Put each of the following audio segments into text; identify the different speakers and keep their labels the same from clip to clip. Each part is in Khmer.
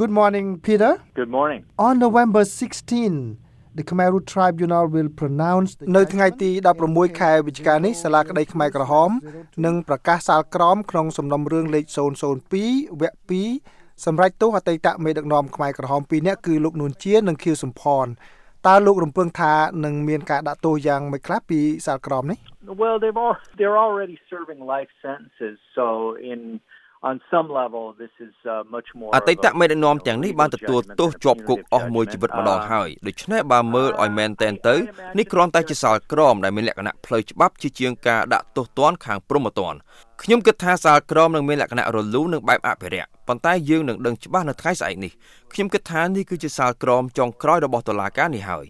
Speaker 1: Good morning Peter
Speaker 2: Good morning
Speaker 1: On November 16 the Khmer Rouge Tribunal will pronounce
Speaker 3: នៅថ្ងៃទី16ខែវិច្ឆិកានេះសាលាក្តីខ្មែរក្រហមនឹងប្រកាសសាលក្រមក្នុងសំណុំរឿងលេខ002វគ្គ2សម្រាប់ទោសអតីតមេដឹកនាំខ្មែរក្រហម2នាក់គឺលោកនួនជានិងខៀវសំផនតើលោករំពឹងថានឹងមានការដាក់ទោសយ៉ាងម៉េចខ្លះពីសាលក្រមនេះ
Speaker 2: Well they've all they're already serving life sentences so in on some level this is uh, much more
Speaker 4: អតីតមេដឹកនាំទាំងនេះបានទទួលទោសជាប់គុកអស់មួយជីវិតម្ដងហើយដូច្នេះបើមើលឲ្យមែនតែនទៅនេះគ្រាន់តែជាសាលក្រមដែលមានលក្ខណៈផ្លូវច្បាប់ជាជាងការដាក់ទោសទណ្ឌខាងព្រហ្មទណ្ឌខ្ញុំគិតថាសាលក្រមនឹងមានលក្ខណៈរលូននិងបែបអភិរក្សប៉ុន្តែយើងនឹងដឹងច្បាស់នៅថ្ងៃស្អែកនេះខ្ញុំគិតថានេះគឺជាសាលក្រមចុងក្រោយរបស់តុលាការនេះហើយ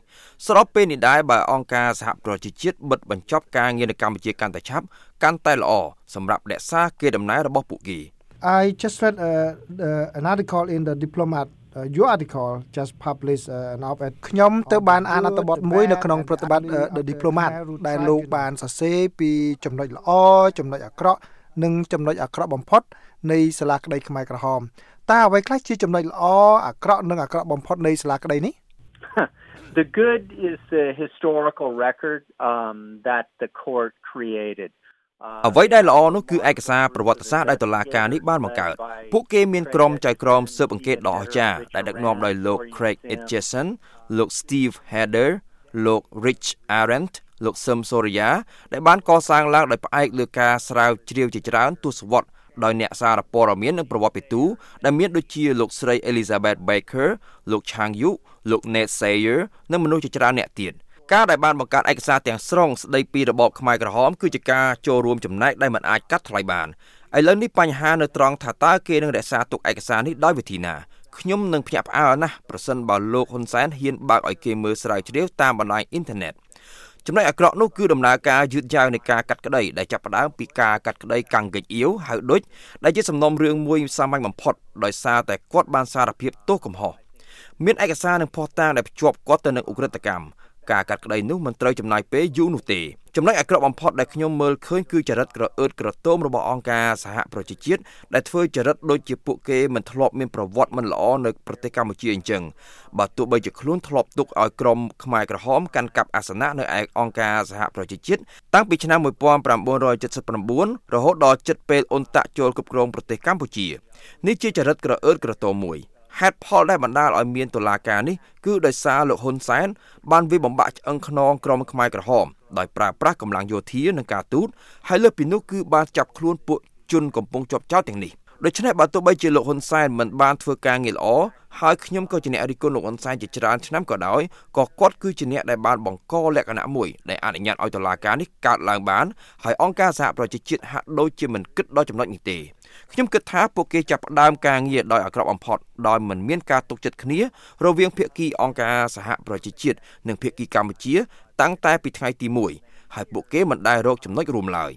Speaker 4: ស្របពេលនេះដែរបើអង្គការសហប្រជាជាតិបិទបញ្ចប់ការងារនៅកម្ពុជាកាន់តែឆាប់កាន់តែល្អសម្រាប់រក្សាកេរដំណែលរបស់ពួកគេ
Speaker 1: I just read uh, uh, an article in the Diplomat uh, your article just published uh, an op-ed
Speaker 3: ខ្ញុំទៅបានអានអត្ថបទមួយនៅក្នុងប្រតិបត្តិ The Diplomat ដែលលោកបានសរសេរពីចំណុចល្អចំណុចអាក្រក់និងចំណុចអាក្រក់បំផុតនៃសាលាក្តីខ្មែរក្រហមតើអ្វីខ្លះជាចំណុចល្អអាក្រក់និងអាក្រក់បំផុតនៃសាលាក្តីនេះ
Speaker 2: The good is the historical record um that the court created
Speaker 4: អ្វីដែលល្អនោះគឺឯកសារប្រវត្តិសាស្ត្រដែលតុលាការនេះបានបង្កើតពួកគេមានក្រុមចៅក្រមស៊ើបអង្កេតដ៏អស្ចារ្យដែលដឹកនាំដោយលោក Craig Etchison លោក Steve Heather លោក Rich Arendt លោកសឹមសូរិយាដែលបានកសាងឡើងដោយផ្អែកលើការស្រាវជ្រាវជាច្រើនទស្សវត្សរ៍ដោយអ្នកសារព័ត៌មាននិងប្រវត្តិពិទូដែលមានដូចជាលោកស្រី Elizabeth Baker លោក Chang Yu លោក Nate Sayer និងមនុស្សជាច្រើនអ្នកទៀត ការដែលបានបង្កើតឯកសារទាំងស្រុងស្ដីពីរបបខ្មែរក្រហមគឺជាការចូលរួមចំណែកដែលមិនអាចកាត់ថ្លៃបានឥឡូវនេះបញ្ហានៅត្រង់ថាតើគេនឹងរក្សាទុកឯកសារនេះដោយវិធីណាខ្ញុំនឹងភ្ញាក់ផ្អើលណាស់ប្រសិនបើលោកហ៊ុនសែនហ៊ានបើកឲ្យគេមើលស្រាវជ្រាវតាមបណ្ដាញអ៊ីនធឺណិតចំណុចអាក្រក់នោះគឺដំណើរការយឺតយ៉ាវនៃការកាត់ក្តីដែលចាប់ផ្ដើមពីការកាត់ក្តីកាំងកិច្ចអៀវហៅដូចដែលជាសំណុំរឿងមួយសាមញ្ញបំផុតដោយសារតែគាត់បានសារភាពទោសកំហុសមានឯកសារនិងភស្តុតាងដែលភ្ជាប់គាត់ទៅនឹងអ ுக ្រិតកម្ម ការកាត់ក្តីនោះមិនត្រូវចំណាយពេលយូរនោះទេចំណុចអាក្រក់បំផុតដែលខ្ញុំមើលឃើញគឺចរិតក្រអឺតក្រទមរបស់អង្គការសហប្រជាជាតិដែលធ្វើចរិតដូចជាពួកគេមិនធ្លាប់មានប្រវត្តិមិនល្អនៅប្រទេសកម្ពុជាអញ្ចឹងបើទោះបីជាខ្លួនធ្លាប់ទុកឲ្យក្រុមខ្មែរក្រហមកាន់កាប់អាសនៈនៅឯអង្គការសហប្រជាជាតិតាំងពីឆ្នាំ1979រហូតដល់ជិតពេលអ៊ុនតាក់ចូលគ្រប់គ្រងប្រទេសកម្ពុជានេះជាចរិតក្រអឺតក្រទមមួយ ហេតុផលដែលបណ្ដាលឲ្យមានតុលាការនេះគឺដោយសារលោកហ៊ុនសែនបានវាបំបាក់ឆ្អឹងខ្នងក្រុមខ្មែរក្រហមដោយប្រើប្រាស់កម្លាំងយោធានិងការទូតហើយលើសពីនោះគឺបានចាប់ខ្លួនពួកជនកំពុងជាប់ចោតទាំងនេះ ដូច្នេះបើទោះបីជាលោកហ៊ុនសែនមិនបានធ្វើការងារល្អហើយខ្ញុំក៏ជាអ្នករិះគន់លោកហ៊ុនសែនជាច្រើនឆ្នាំក៏ដោយក៏គាត់គឺជាអ្នកដែលបានបង្កលក្ខណៈមួយដែលអនុញ្ញាតឲ្យតុលាការនេះកើតឡើងបានហើយអង្គការសហប្រជាជាតិហាក់ដូចជាមិនគិតដល់ចំណុចនេះទេខ្ញុំគិតថាពួកគេចាប់ផ្ដើមការងារដោយអាក្រក់បំផុតដោយមិនមានការទុកចិត្តគ្នារវាងភាគីអង្គការសហប្រជាជាតិនិងភាគីកម្ពុជា តាំងតែពីថ្ងៃទី1ហើយពួកគេមិនដែលរកចំណុចរួមឡើយ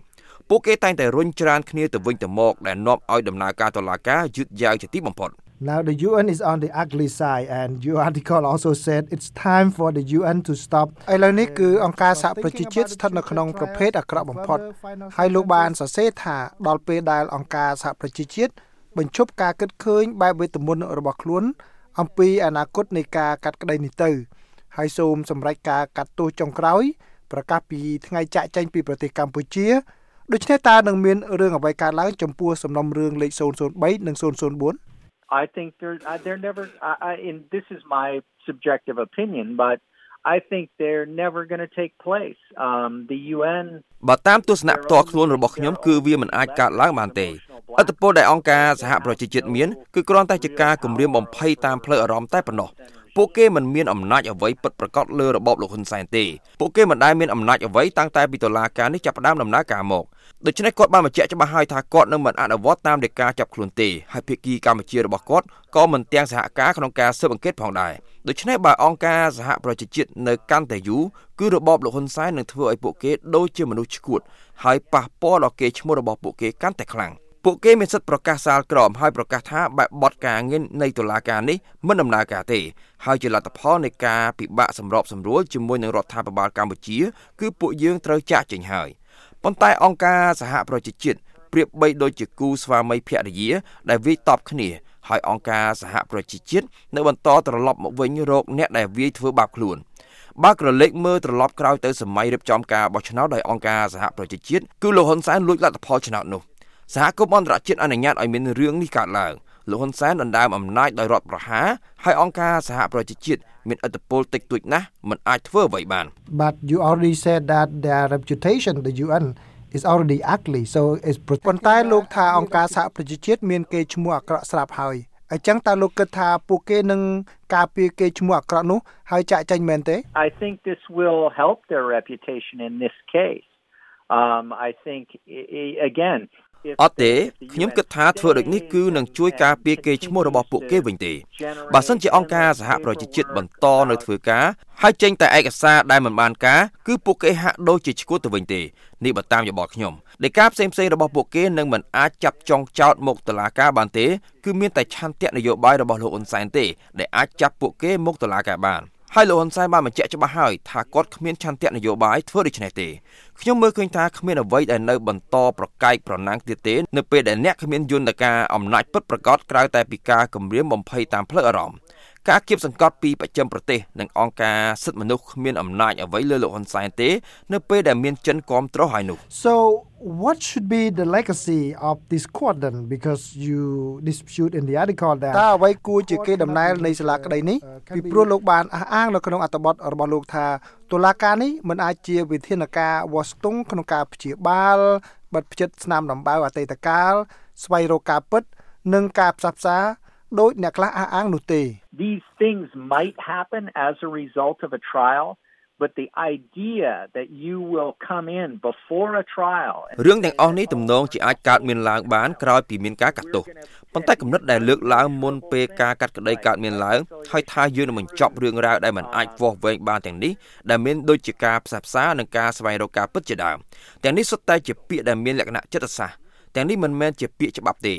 Speaker 4: ពួកគេតែងតែរុញច្រានគ្នាទៅវិញទៅមកដែលនាំឲ្យដំណើរការតុលាការយឺតយ៉ាវជាទីបំផុត
Speaker 1: Now the UN is on the ugly side and your article also said it's time for the UN to stop
Speaker 3: ឥឡូវនេះគឺអង្គការសហប្រជាជាតិស្ថិតនៅក្នុងប្រភេទអាក្រក់បំផុតហើយលោកបានសរសេរថាដល់ពេលដែលអង្គការសហប្រជាជាតិបញ្ឈប់ការគិតឃើញបែបវេទមន្តរបស់ខ្លួន អំពីអនាគតនៃការកាត់ក្តីនេះទៅ ហើយសូមសម្រេចការកាត់ទោសចុងក្រោយប្រកាសពីថ្ងៃចាក់ចែងពីប្រទេសកម្ពុជា ដូច្នេះតើនឹងមានរឿងអ្វីកើតឡើងចំពោះសំណុំរឿងលេខ003និង004
Speaker 2: I think they're uh, they're never. I, I, and this is my subjective opinion, but I think they're never going to take place. Um the UN
Speaker 4: បើតាមទស្សនៈផ្ទាល់ខ្លួនរបស់ខ្ញុំគឺវាមិនអាចកើតឡើងបានទេអត្តពលដែលអង្គការសហប្រជាជាតិមានគឺគ្រាន់តែជាការគម្រាមបំភ័យតាមផ្លូវអារម្មណ៍តែប៉ុណ្ណោះ ពួកគេមិនមានអំណាចអ្វីពិតប្រាកដលើរបបលោកហ៊ុនសែនទេពួកគេមិនដែលមានអំណាចអ្វីតាំងតែពីតុលាការនេះចាប់ផ្ដើមដំណើរការមកដូច្នេះគាត់បានបញ្ជាក់ច្បាស់ហើយថាគាត់នឹងមិនអនុវត្តតាមដីកាចាប់ខ្លួនទេហើយភាគីកម្ពុជារបស់គាត់ក៏មិនទាំងសហការក្នុងការស៊ើបអង្កេតផងដែរដូច្នេះបើអង្គការសហប្រជាជាតិនៅកាន់តែយូរគឺរបបលោកហ៊ុនសែននឹងធ្វើឲ្យពួកគេដូចជាមនុស្សឈួតហើយប៉ះពាល់ដល់កេរ្តិ៍ឈ្មោះរបស់ពួកគេកាន់តែខ្លាំង ពួកគេមានសិទ្ធិប្រកាសសាលក្រមហើយប្រកាសថាបែបបទការងារនៃតុលាការនេះមិនដំណើរការទេហើយជាលទ្ធផលនៃការពិបាកសម្របសម្រួលជាមួយនឹងរដ្ឋាភិបាលកម្ពុជា គឺពួកយើងត្រូវចាក់ចេញហើយប៉ុន្តែអង្គការសហប្រជាជាតិប្រៀបបីដូចជាគូស្វាមីភរិយា ដែលវាយតប់គ្នាហើយអង្គការសហប្រជាជាតិនៅបន្តត្រឡប់មកវិញរកអ្នកដែលវាយធ្វើបាបខ្លួនបើក្រឡេកមើលត្រឡប់ក្រោយទៅសម័យរៀបចំការបោះឆ្នោតដោយអង្គការសហប្រជាជាតិគឺលោកហ៊ុនសែនលួចលទ្ធផលឆ្នោតនោះ សហគមន៍អន្តរជាតិអនុញ្ញាតឲ្យមានរឿងនេះកើតឡើងលោកហ៊ុនសែនដណ្ដើមអំណាចដោយរដ្ឋប្រហារហើយអង្គការសហប្រជាជាតិមានឥទ្ធិពលតិចតួចណាស់មិនអាចធ្វើអ្វីបាន
Speaker 1: But you already said that their reputation the UN is already ugly so it's
Speaker 3: ប៉ុន្តែលោកថាអង្គការសហប្រជាជាតិមានកេរ្តិ៍ឈ្មោះអាក្រក់ស្រាប់ហើយអញ្ចឹងតើលោកគិតថាពួកគេនឹងការពារកេរ្តិ៍ឈ្មោះអាក្រក់នោះហើយចាក់ចេញមែនទេ
Speaker 2: I think this will help their reputation in this case um I think again
Speaker 4: អត់ទេខ្ញុំគិតថាធ្វើដូចនេះគឺនឹងជួយការពារកេរ្តិ៍ឈ្មោះរបស់ពួកគេវិញទេបើសិនជាអង្គការសហប្រជាជាតិបន្តនៅធ្វើការហើយចេញតែឯកសារដែលមិនបានការគឺពួកគេហាក់ដូចជាឈួតទៅវិញទេនេះបើតាមយោបល់ខ្ញុំដែលការផ្សេងផ្សេងរបស់ពួកគេនឹងមិនអាចចាប់ចងចោតមកតុលាការបានទេគឺមានតែឆន្ទៈនយោបាយរបស់លោកអ៊ុនសែនទេដែលអាចចាប់ពួកគេមកតុលាការបានហើយលោកហ៊ុនសែនបានបញ្ជាក់ច្បាស់ហើយថាគាត់គ្មានឆន្ទៈនយោបាយធ្វើដូច្នេះទេ ខ្ញុំមើលឃើញថាគ្មានអ្វីដែលនៅបន្តប្រកែកប្រណាំងទៀតទេនៅពេលដែលអ្នកគ្មានយន្តការអំណាចពិតប្រាកដក្រៅតែពីការគម្រាមបំភ័យតាមផ្លូវអារម្មណ៍ ការគៀបសង្កត់ពីបច្ចឹមប្រទេសនិងអង្គការសិទ្ធិមនុស្សគ្មានអំណាចអ្វីលើលោកហ៊ុនសែនទេនៅពេលដែលមានចិនគ្រប់គ្រងហើយនោះ
Speaker 1: So what should be the legacy of this court then because you dispute in the article that
Speaker 3: តើអ្វីគួរជាគេដំណើរនៃសាលាក្តីនេះពីព្រោះលោកបានអះអាងនៅក្នុងអត្ថបទរបស់លោកថាតុលាការនេះមិនអាចជាវិធានការវាស់ស្ទង់ក្នុងការព្យាបាលបិទផ្ចិតស្នាមដំបៅអតីតកាលស្វែងរកការពិត និងការផ្សះផ្សា ដោយអ្នកខ្លះអះអាងនោះទេ
Speaker 2: These things might happen as a result of a trial but the idea that you will come in before a trial
Speaker 4: រឿងទាំងអស់នេះទំនងជាអាចកើតមានឡើងបានក្រោយពីមានការកាត់ទោសប៉ុន្តែគំនិតដែលលើកឡើងមុនពេលការកាត់ក្តីកើតមានឡើងហើយថាយើងនឹងបញ្ចប់រឿងរ៉ាវដែលមិនអាចវាស់វែងបានទាំងនេះដែលមានដូចជាការផ្សះផ្សានិងការស្វែងរកការពិតជាដើមទាំងនេះសុទ្ធតែជាពាក្យដែលមានលក្ខណៈចិត្តសាស្ត្រទាំងនេះមិនមែនជាពាក្យច្បាប់ទេ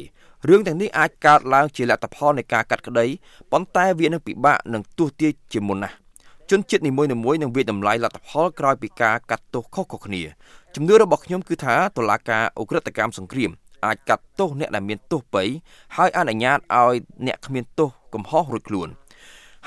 Speaker 4: រឿងទាំងនេះអាចកើតឡើងជាលទ្ធផលនៃការកាត់ក្តីប៉ុន្តែវានឹងពិបាកនឹងទស្សទាយជាមុនណាស់ជនជាតិនីមួយៗនឹងវាតម្លៃលទ្ធផលក្រោយពីការកាត់ទោសខុសៗគ្នាជំនឿរបស់ខ្ញុំគឺថាតុលាការអ ுக ្រិតកម្មសង្គ្រាមអាចកាត់ទោសអ្នកដែលមានទោសបីហើយអនុញ្ញាតឲ្យអ្នកគ្មានទោសកំហុសរួចខ្លួន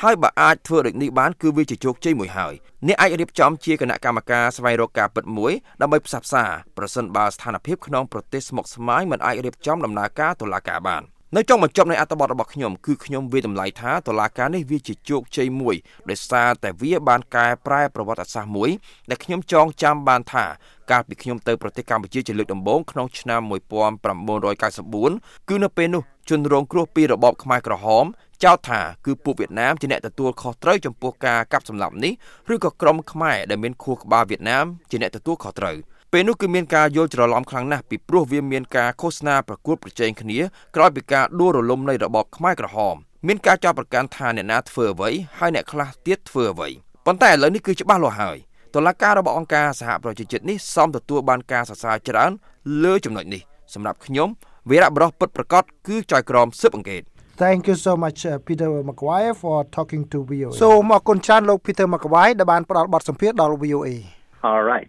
Speaker 4: ហើយបើអាចធ្វើដូចនេះបានគឺវាជាជោគជ័យមួយហើយអ្នកអាចរៀបចំជាគណៈកម្មការស្វែងរកការពិតមួយដើម្បីផ្សះផ្សាប្រសិនបើស្ថានភាពក្នុងប្រទេសស្មុគស្មាញមិនអាចរៀបចំដំណើរការតុលាការបាននៅចុងបញ្ចប់នៃអត្ថបទរបស់ខ្ញុំគឺខ្ញុំវាតម្លៃថាតុលាការនេះវាជាជោគជ័យមួយដោយសារតែវាបានកែប្រែប្រវត្តិសាស្ត្រមួយដែលខ្ញុំចងចាំបានថាកាលពីខ្ញុំទៅប្រទេសកម្ពុជាជាលើកដំបូងក្នុងឆ្នាំ1994គឺនៅពេលនោះជនរងគ្រោះពីរបបខ្មែរក្រហម ចោទថាគឺពួកវៀតណាមជាអ្នកទទួលខុសត្រូវចំពោះការកាប់សម្លាប់នេះឬក៏ក្រុមខ្មែរដែលមានខួរក្បាលវៀតណាមជាអ្នកទទួលខុសត្រូវពេលនោះគឺមានការយល់ច្រឡំខ្លាំងណាស់ពីព្រោះវាមានការឃោសនាប្រកួតប្រជែងគ្នាក្រោយពីការដួលរលំនៃរបបខ្មែរក្រហមមានការចោទប្រកាន់ថាអ្នកណាធ្វើអ្វីហើយអ្នកខ្លះទៀតធ្វើអ្វីប៉ុន្តែឥឡូវនេះគឺច្បាស់លាស់ហើយតុលាការរបស់អង្គការសហប្រជាជាតិនេះសមទទួលបានការសរសើរច្រើនលើចំណុចនេះសម្រាប់ខ្ញុំវីរៈបរិះពិតប្រាកដគឺចៅក្រមស៊ើបអង្កេត
Speaker 1: Thank you so much uh, Peter McGuire for talking to VOA
Speaker 3: សូមអរគុណច្រើនលោក Peter McGuire ដែលបានផ្ដល់បទសម្ភាសន៍ដល់ VOA
Speaker 2: All right